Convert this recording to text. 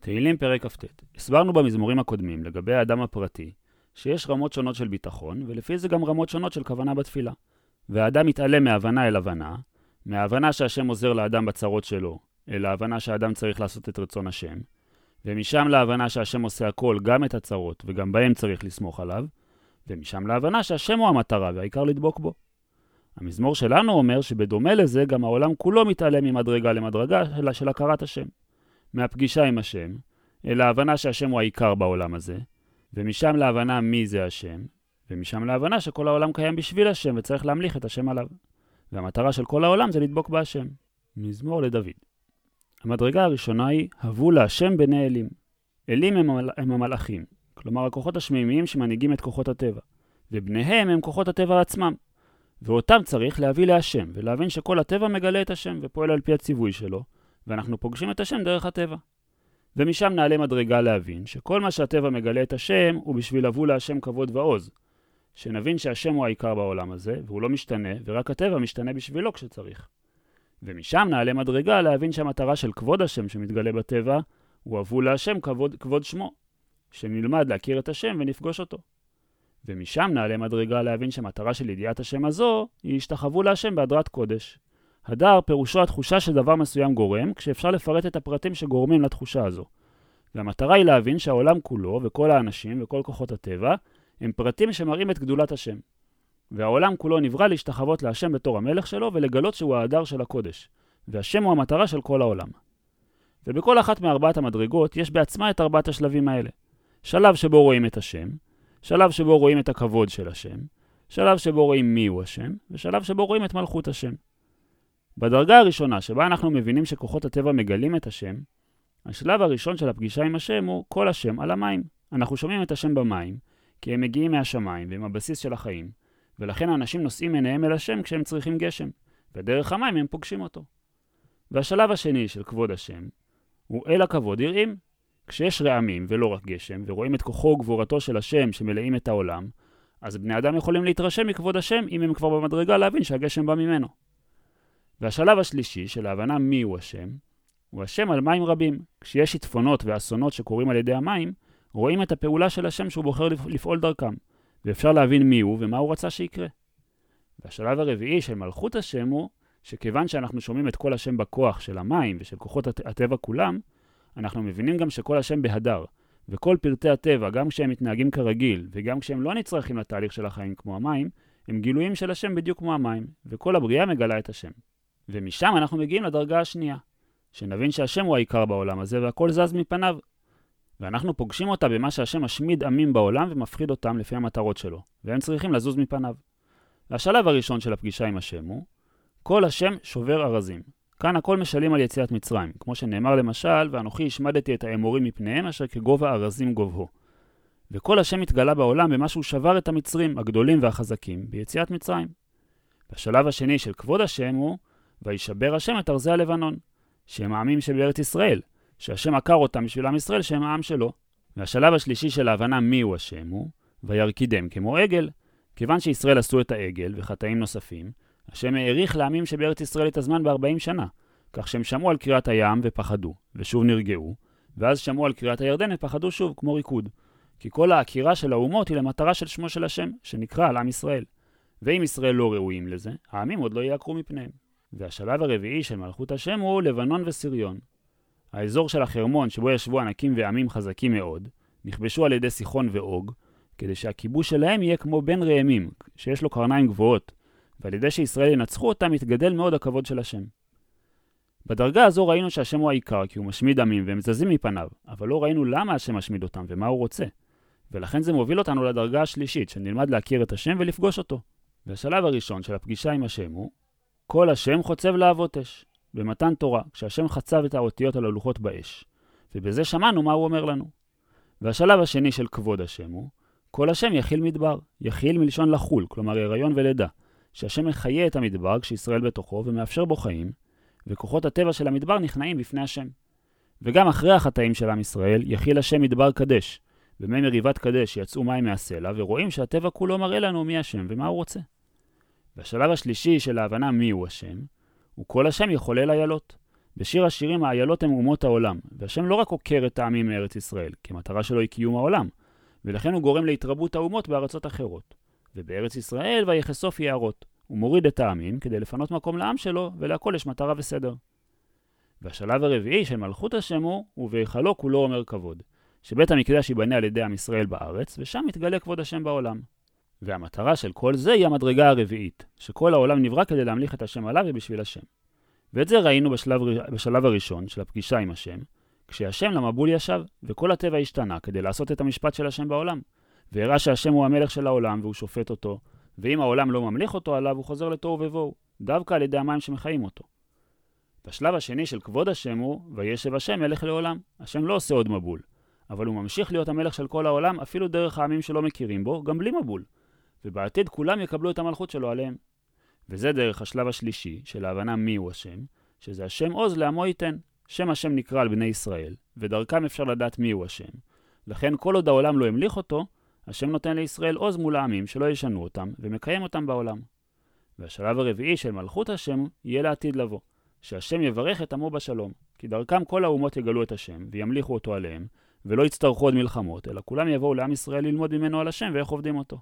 תהילים פרק כ"ט הסברנו במזמורים הקודמים לגבי האדם הפרטי שיש רמות שונות של ביטחון, ולפי זה גם רמות שונות של כוונה בתפילה. והאדם מתעלם מהבנה אל הבנה, מההבנה שהשם עוזר לאדם בצרות שלו, אל ההבנה שהאדם צריך לעשות את רצון השם, ומשם להבנה שהשם עושה הכל, גם את הצרות, וגם בהם צריך לסמוך עליו, ומשם להבנה שהשם הוא המטרה והעיקר לדבוק בו. המזמור שלנו אומר שבדומה לזה גם העולם כולו מתעלם ממדרגה למדרגה של הכרת השם. מהפגישה עם השם, אל ההבנה שהשם הוא העיקר בעולם הזה, ומשם להבנה מי זה השם, ומשם להבנה שכל העולם קיים בשביל השם וצריך להמליך את השם עליו. והמטרה של כל העולם זה לדבוק בהשם. מזמור לדוד. המדרגה הראשונה היא, הבו להשם בני אלים. אלים הם, המל... הם המלאכים, כלומר הכוחות השמימיים שמנהיגים את כוחות הטבע, ובניהם הם כוחות הטבע עצמם. ואותם צריך להביא להשם, ולהבין שכל הטבע מגלה את השם ופועל על פי הציווי שלו, ואנחנו פוגשים את השם דרך הטבע. ומשם נעלה מדרגה להבין שכל מה שהטבע מגלה את השם הוא בשביל לבוא להשם כבוד ועוז. שנבין שהשם הוא העיקר בעולם הזה, והוא לא משתנה, ורק הטבע משתנה בשבילו כשצריך. ומשם נעלה מדרגה להבין שהמטרה של כבוד השם שמתגלה בטבע, הוא אבו להשם כבוד, כבוד שמו. שנלמד להכיר את השם ונפגוש אותו. ומשם נעלה מדרגה להבין שהמטרה של ידיעת השם הזו, היא השתחוו להשם בהדרת קודש. הדר פירושו התחושה שדבר מסוים גורם, כשאפשר לפרט את הפרטים שגורמים לתחושה הזו. והמטרה היא להבין שהעולם כולו, וכל האנשים, וכל כוחות הטבע, הם פרטים שמראים את גדולת השם. והעולם כולו נברא להשתחוות להשם בתור המלך שלו, ולגלות שהוא ההדר של הקודש. והשם הוא המטרה של כל העולם. ובכל אחת מארבעת המדרגות יש בעצמה את ארבעת השלבים האלה. שלב שבו רואים את השם, שלב שבו רואים את הכבוד של השם, שלב שבו רואים מיהו השם, ושלב שבו רואים את מלכות השם. בדרגה הראשונה, שבה אנחנו מבינים שכוחות הטבע מגלים את השם, השלב הראשון של הפגישה עם השם הוא כל השם על המים. אנחנו שומעים את השם במים, כי הם מגיעים מהשמיים והם הבסיס של החיים, ולכן האנשים נושאים עיניהם אל השם כשהם צריכים גשם, ודרך המים הם פוגשים אותו. והשלב השני של כבוד השם הוא אל הכבוד יראים. כשיש רעמים ולא רק גשם, ורואים את כוחו וגבורתו של השם שמלאים את העולם, אז בני אדם יכולים להתרשם מכבוד השם אם הם כבר במדרגה להבין שהגשם בא ממנו. והשלב השלישי של ההבנה מיהו השם, הוא השם על מים רבים. כשיש שיטפונות ואסונות שקורים על ידי המים, רואים את הפעולה של השם שהוא בוחר לפעול דרכם, ואפשר להבין מיהו ומה הוא רצה שיקרה. והשלב הרביעי של מלכות השם הוא שכיוון שאנחנו שומעים את כל השם בכוח של המים ושל כוחות הטבע כולם, אנחנו מבינים גם שכל השם בהדר, וכל פרטי הטבע, גם כשהם מתנהגים כרגיל, וגם כשהם לא נצרכים לתהליך של החיים כמו המים, הם גילויים של השם בדיוק כמו המים, וכל הבריאה מגלה את השם. ומשם אנחנו מגיעים לדרגה השנייה, שנבין שהשם הוא העיקר בעולם הזה והכל זז מפניו. ואנחנו פוגשים אותה במה שהשם משמיד עמים בעולם ומפחיד אותם לפי המטרות שלו, והם צריכים לזוז מפניו. והשלב הראשון של הפגישה עם השם הוא, כל השם שובר ארזים. כאן הכל משלים על יציאת מצרים, כמו שנאמר למשל, ואנוכי השמדתי את האמורים מפניהם אשר כגובה ארזים גובהו. וכל השם התגלה בעולם במה שהוא שבר את המצרים, הגדולים והחזקים, ביציאת מצרים. בשלב השני של כבוד השם הוא, וישבר השם את ארזי הלבנון, שהם העמים שבארץ ישראל, שהשם עקר אותם בשביל עם ישראל שהם העם שלו. והשלב השלישי של ההבנה מיהו השם הוא, וירקידם כמו עגל. כיוון שישראל עשו את העגל וחטאים נוספים, השם האריך לעמים שבארץ ישראל את הזמן ב-40 שנה, כך שהם שמעו על קריאת הים ופחדו, ושוב נרגעו, ואז שמעו על קריאת הירדן ופחדו שוב, כמו ריקוד. כי כל העקירה של האומות היא למטרה של שמו של השם, שנקרא על עם ישראל. ואם ישראל לא ראויים לזה, העמים עוד לא יעקרו מפניהם. והשלב הרביעי של מלכות השם הוא לבנון וסריון. האזור של החרמון שבו ישבו ענקים ועמים חזקים מאוד, נכבשו על ידי סיחון ואוג, כדי שהכיבוש שלהם יהיה כמו בן ראמים, שיש לו קרניים גבוהות, ועל ידי שישראל ינצחו אותם יתגדל מאוד הכבוד של השם. בדרגה הזו ראינו שהשם הוא העיקר, כי הוא משמיד עמים והם זזים מפניו, אבל לא ראינו למה השם משמיד אותם ומה הוא רוצה. ולכן זה מוביל אותנו לדרגה השלישית, שנלמד להכיר את השם ולפגוש אותו. והשלב הראשון של הפגישה עם השם הוא כל השם חוצב להבות אש, במתן תורה, כשהשם חצב את האותיות על הלוחות באש. ובזה שמענו מה הוא אומר לנו. והשלב השני של כבוד השם הוא כל השם יכיל מדבר, יכיל מלשון לחול, כלומר הריון ולידה, שהשם מחיה את המדבר כשישראל בתוכו ומאפשר בו חיים, וכוחות הטבע של המדבר נכנעים בפני השם. וגם אחרי החטאים של עם ישראל, יכיל השם מדבר קדש. במי מריבת קדש יצאו מים מהסלע, ורואים שהטבע כולו מראה לנו מי השם ומה הוא רוצה. והשלב השלישי של ההבנה מיהו השם, הוא כל השם יחולל איילות. בשיר השירים האיילות הם אומות העולם, והשם לא רק עוקר את העמים מארץ ישראל, כי המטרה שלו היא קיום העולם, ולכן הוא גורם להתרבות האומות בארצות אחרות. ובארץ ישראל ויחשוף יערות. הוא מוריד את העמים כדי לפנות מקום לעם שלו, ולהכל יש מטרה וסדר. והשלב הרביעי של מלכות השם הוא, ובהיכלו כולו אומר כבוד, שבית המקדש ייבנה על ידי עם ישראל בארץ, ושם יתגלה כבוד השם בעולם. והמטרה של כל זה היא המדרגה הרביעית, שכל העולם נברא כדי להמליך את השם עליו ובשביל השם. ואת זה ראינו בשלב, בשלב הראשון של הפגישה עם השם, כשהשם למבול ישב, וכל הטבע השתנה כדי לעשות את המשפט של השם בעולם. והראה שהשם הוא המלך של העולם והוא שופט אותו, ואם העולם לא ממליך אותו עליו, הוא חוזר לתוהו ובוהו, דווקא על ידי המים שמחיים אותו. בשלב השני של כבוד השם הוא, וישב השם מלך לעולם. השם לא עושה עוד מבול, אבל הוא ממשיך להיות המלך של כל העולם, אפילו דרך העמים שלא מכירים בו, גם בלי מבול. ובעתיד כולם יקבלו את המלכות שלו עליהם. וזה דרך השלב השלישי של ההבנה מיהו השם, שזה השם עוז לעמו ייתן. שם השם נקרא על בני ישראל, ודרכם אפשר לדעת מיהו השם. לכן כל עוד העולם לא המליך אותו, השם נותן לישראל עוז מול העמים שלא ישנו אותם, ומקיים אותם בעולם. והשלב הרביעי של מלכות השם יהיה לעתיד לבוא, שהשם יברך את עמו בשלום, כי דרכם כל האומות יגלו את השם, וימליכו אותו עליהם, ולא יצטרכו עוד מלחמות, אלא כולם יבואו לעם ישראל ללמוד ממנו על השם ואיך עובדים אותו.